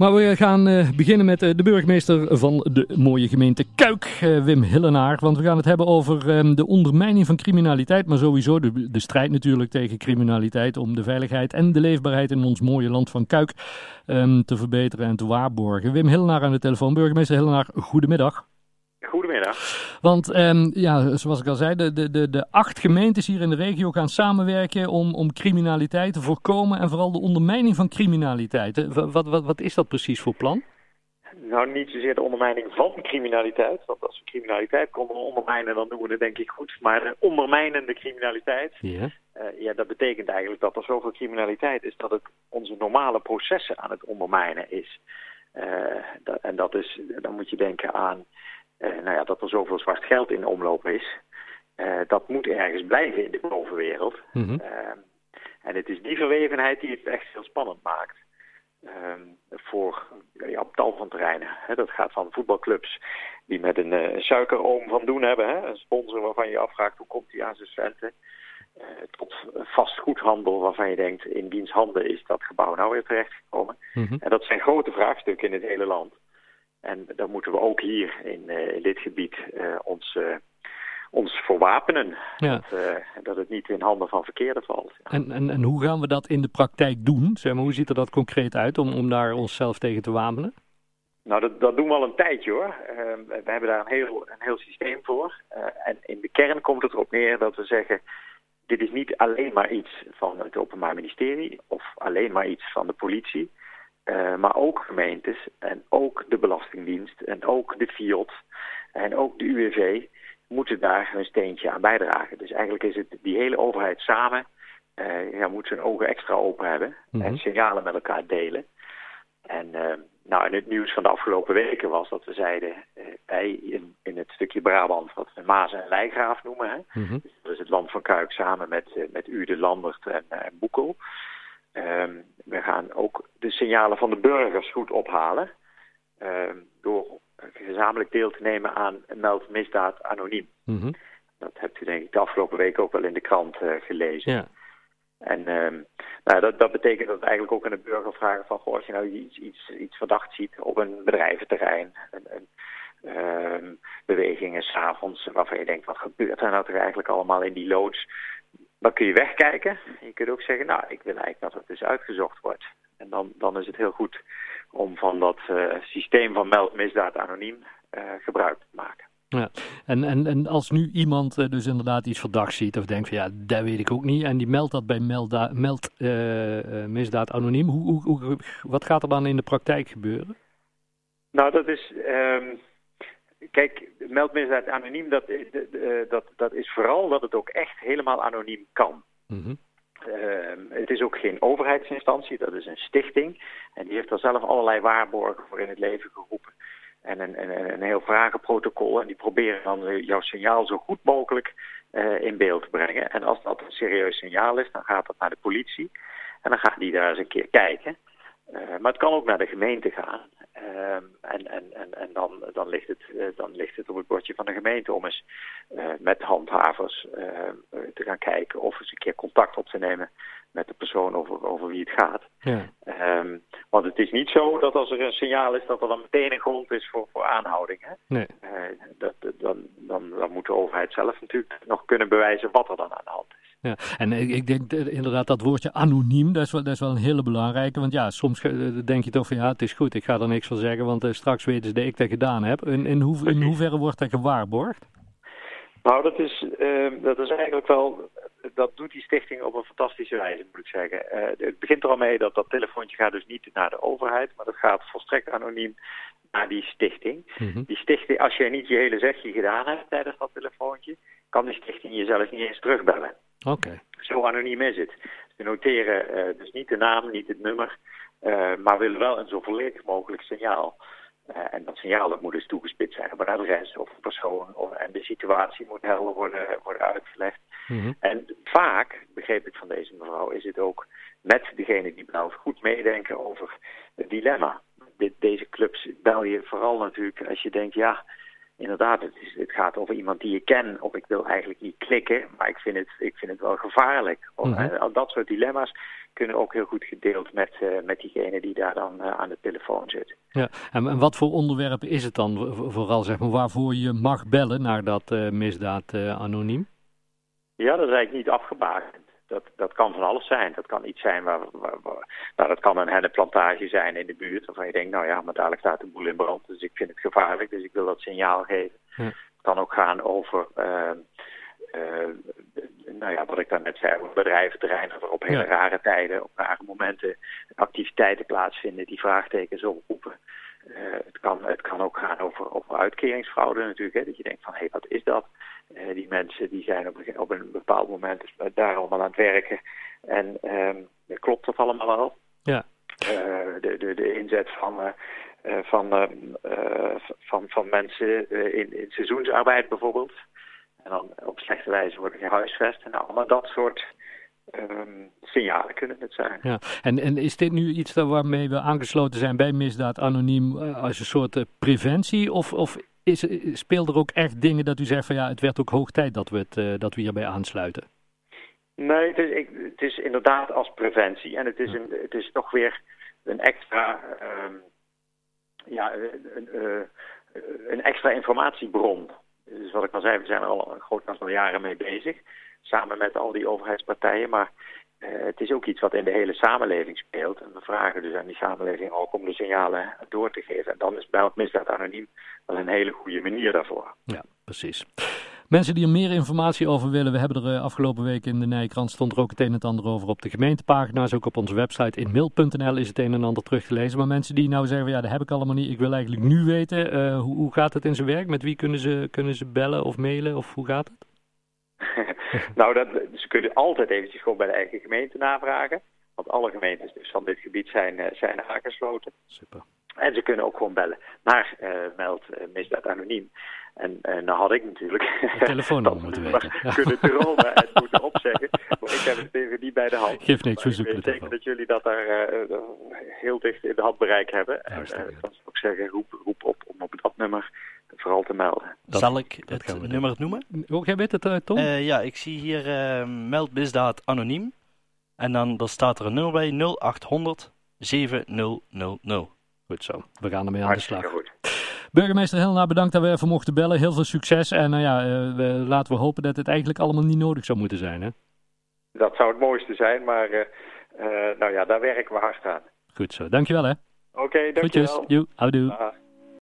Maar we gaan uh, beginnen met uh, de burgemeester van de mooie gemeente Kuik, uh, Wim Hillenaar. Want we gaan het hebben over um, de ondermijning van criminaliteit. Maar sowieso de, de, strijd natuurlijk tegen criminaliteit. Om de veiligheid en de leefbaarheid in ons mooie land van Kuik um, te verbeteren en te waarborgen. Wim Hillenaar aan de telefoon. Burgemeester Hillenaar, goedemiddag. Goedemiddag. Want um, ja, zoals ik al zei, de, de, de acht gemeentes hier in de regio gaan samenwerken om, om criminaliteit te voorkomen en vooral de ondermijning van criminaliteit. Wat, wat, wat is dat precies voor plan? Nou, niet zozeer de ondermijning van criminaliteit. Want als we criminaliteit konden ondermijnen, dan doen we het denk ik goed. Maar de ondermijnende criminaliteit, ja. Uh, ja, dat betekent eigenlijk dat er zoveel criminaliteit is dat het onze normale processen aan het ondermijnen is. Uh, dat, en dat is, dan moet je denken aan nou ja, dat er zoveel zwart geld in de omloop is. Uh, dat moet ergens blijven in de bovenwereld. Mm -hmm. uh, en het is die verwevenheid die het echt heel spannend maakt. voor ja, op tal van terreinen. Hè, dat gaat van voetbalclubs die met een, een suikeroom van doen hebben. Hè, een sponsor waarvan je afvraagt hoe komt hij aan zijn centen. tot vastgoedhandel waarvan je denkt in wiens handen is dat gebouw nou weer terechtgekomen. Mm -hmm. En dat zijn grote vraagstukken in het hele land. En dan moeten we ook hier in, in dit gebied uh, ons, uh, ons verwapenen. Ja. Dat, dat, het niet in handen van verkeerden valt. Ja. En, en, en hoe gaan we dat in de praktijk doen? Zeg maar, hoe ziet er dat concreet uit om, om daar onszelf tegen te wapenen? Nou, dat, dat doen we al een tijdje hoor. we hebben daar een heel, een heel systeem voor. en in de kern komt het erop neer dat we zeggen... dit is niet alleen maar iets van het Openbaar Ministerie... of alleen maar iets van de politie... Uh, maar ook gemeentes en ook de Belastingdienst en ook de FIOD en ook de UWV moeten daar hun steentje aan bijdragen. Dus eigenlijk is het die hele overheid samen uh, ja, moet zijn ogen extra open hebben mm -hmm. en signalen met elkaar delen. En uh, nou, in het nieuws van de afgelopen weken was dat we zeiden, wij in, in het stukje Brabant, wat we Maas en Leijgraaf noemen, hè? Mm -hmm. dat is het land van Kuik samen met, met Ude, Landert en, en Boekel. Um, we gaan ook de signalen van de burgers goed ophalen. Um, door gezamenlijk deel te nemen aan Meld Misdaad Anoniem. Mm -hmm. Dat hebt u denk ik de afgelopen week ook wel in de krant uh, gelezen. Ja. En um, nou, dat, dat, betekent dat we eigenlijk ook aan de burger vragen van... Goh, als je nou iets, iets, iets verdacht ziet op een bedrijventerrein... Een, een, bewegingen s'avonds waarvan je denkt... wat gebeurt er nou toch eigenlijk allemaal in die loods... Dan kun je wegkijken. Je kunt ook zeggen, nou, ik wil eigenlijk dat het dus uitgezocht wordt. En dan, dan is het heel goed om van dat uh, systeem van meld misdaad anoniem uh, gebruik te maken. Ja, en, en, en als nu iemand uh, dus inderdaad iets verdachts ziet of denkt van ja, dat weet ik ook niet. En die meldt dat bij meld, meld misdaad anoniem. Hoe, hoe, hoe, wat gaat er dan in de praktijk gebeuren? Nou, dat is... Um, Kijk, meldmisdaad anoniem, dat, dat, dat is vooral dat het ook echt helemaal anoniem kan. Mm -hmm. uh, het is ook geen overheidsinstantie, dat is een stichting. En die heeft er zelf allerlei waarborgen voor in het leven geroepen. En een, een, een heel vragenprotocol. En die proberen dan jouw signaal zo goed mogelijk uh, in beeld te brengen. En als dat een serieus signaal is, dan gaat dat naar de politie. En dan gaat die daar eens een keer kijken. Uh, maar het kan ook naar de gemeente gaan. Uh, en en, en, en dan, dan, ligt het, uh, dan ligt het op het bordje van de gemeente om eens uh, met handhavers te gaan kijken of eens een keer contact op te nemen met de persoon over, over wie het gaat. Ja. Um, want het is niet zo dat als er een signaal is dat er dan meteen een grond is voor, voor aanhouding. Hè? Nee. dat, dan, dan, dan moet de overheid zelf natuurlijk nog kunnen bewijzen wat er dan aan de hand is. Ja, en ik denk inderdaad dat woordje anoniem, dat is, wel, dat is wel een hele belangrijke. Want ja, soms denk je toch van ja, het is goed, ik ga er niks van zeggen, want uh, straks weten ze dat ik dat gedaan heb. In, in, hoe, in hoeverre wordt dat gewaarborgd? Nou, dat is, uh, dat is eigenlijk wel, dat doet die stichting op een fantastische wijze, moet ik zeggen. Uh, het begint er al mee dat dat telefoontje gaat dus niet naar de overheid, maar dat gaat volstrekt anoniem naar die stichting. Mm -hmm. Die stichting, als jij niet je hele zegje gedaan hebt tijdens dat telefoontje, kan die stichting jezelf niet eens terugbellen. Oké. Okay. Zo anoniem is het. Ze noteren uh, dus niet de naam, niet het nummer, uh, maar willen wel een zo volledig mogelijk signaal. Uh, en dat signaal dat moet dus toegespitst zijn op een adres of een persoon. Of, en de situatie moet helder worden, worden uitgelegd. Mm -hmm. En vaak, begreep ik van deze mevrouw, is het ook met degene die belt goed meedenken over het dilemma. De, deze clubs bel je vooral natuurlijk als je denkt, ja, inderdaad, het, is, het gaat over iemand die ik ken of ik wil eigenlijk niet klikken, maar ik vind het, ik vind het wel gevaarlijk. Of, Mhm. en dat soort dilemma's kunnen ook heel goed gedeeld met, eh, met diegene die daar dan eh, aan de telefoon zit. Ja. En, en wat voor onderwerp is het dan vooral, zeg maar, waarvoor je mag bellen naar dat eh, misdaad eh, anoniem? Ja, dat is eigenlijk niet afgebakend. Dat, dat kan van alles zijn. Dat kan iets zijn waar, waar, waar- nou, dat kan een hennenplantage zijn in de buurt. Waarvan je denkt, nou ja, maar dadelijk staat de boel in brand. Dus ik vind het gevaarlijk, dus ik wil dat signaal geven. Het kan ook gaan over, eh, eh, nou ja, wat ik daarnet zei, over bedrijventerreinen. Dat er op hele Ja. rare tijden, op rare momenten activiteiten plaatsvinden die vraagtekens oproepen. Eh, het, kan, het kan ook gaan over, over uitkeringsfraude natuurlijk. Hè, dat je denkt van, hé, hey, wat is dat? Eh, die mensen die zijn op, een- op een daar allemaal aan het werken. En ehm, klopt dat allemaal wel? Ja. Eh, de, de, de inzet van, eh, eh, van, ehm, eh, van, van mensen in, in seizoensarbeid bijvoorbeeld. En dan op slechte wijze worden gehuisvest. En allemaal dat soort ehm, signalen kunnen het zijn. Ja. En, en is dit nu iets waarmee we aangesloten zijn bij misdaad anoniem als een soort preventie? Of, of is, speelt er ook echt dingen dat u zegt van ja, het werd ook hoog tijd dat we, het, eh, dat we hierbij aansluiten? Nee, het is, ik, het is inderdaad als preventie. En het is, een, het is toch weer een extra, ehm, ja, een, een, een extra informatiebron. Dus wat ik al zei, we zijn er al een groot aantal jaren mee bezig. Samen met al die overheidspartijen. Maar eh, het is ook iets wat in de hele samenleving speelt. En we vragen dus aan die samenleving ook om de signalen door te geven. En dan is bij misdaad anoniem wel een hele goede manier daarvoor. Ja, precies. Mensen die er meer informatie over willen, we hebben er eh, afgelopen week in de Nijkrant stond er ook het een en het ander over op de gemeentepagina's. Ook op onze website inmail.nl is het een en ander terug te lezen. Maar mensen die nou zeggen, ja, dat heb ik allemaal niet, ik wil eigenlijk nu weten, eh, hoe, hoe gaat het in zijn werk? Met wie kunnen ze, kunnen ze bellen of mailen of hoe gaat het? nou, dat, ze kunnen altijd eventjes gewoon bij de eigen gemeente navragen. Want alle gemeentes dus van dit gebied zijn, eh, zijn aangesloten. Super. En ze kunnen ook gewoon bellen naar eh, meld eh, misdaad anoniem. En uh, nou had ik natuurlijk telefoonnummer moeten weten. Ja. kunnen dromen en moeten opzeggen. Maar ik heb het even niet bij de hand. Geeft niks, we zoeken het het zeker dat jullie dat daar uh, heel dicht in de handbereik hebben. En uh, dan zou ik zeggen, roep, roep op om op dat nummer vooral te melden. Dat, Zal ik het nummer noemen? Ook jij weet het, uh, Tom? Uh, ja, ik zie hier uh, meld misdaad anoniem. En dan er staat er een nummer bij 0800 7000. Goed zo, we gaan ermee aan de slag. Goed. Burgemeester Helena, bedankt dat we even mochten bellen. Heel veel succes. En nou ja, uh, we, laten we hopen dat het eigenlijk allemaal niet nodig zou moeten zijn. Hè? Dat zou het mooiste zijn, maar uh, uh, nou ja, daar werken we hard aan. Goed zo, dankjewel hè. Oké, okay, dankjewel. Groetjes, houdoe.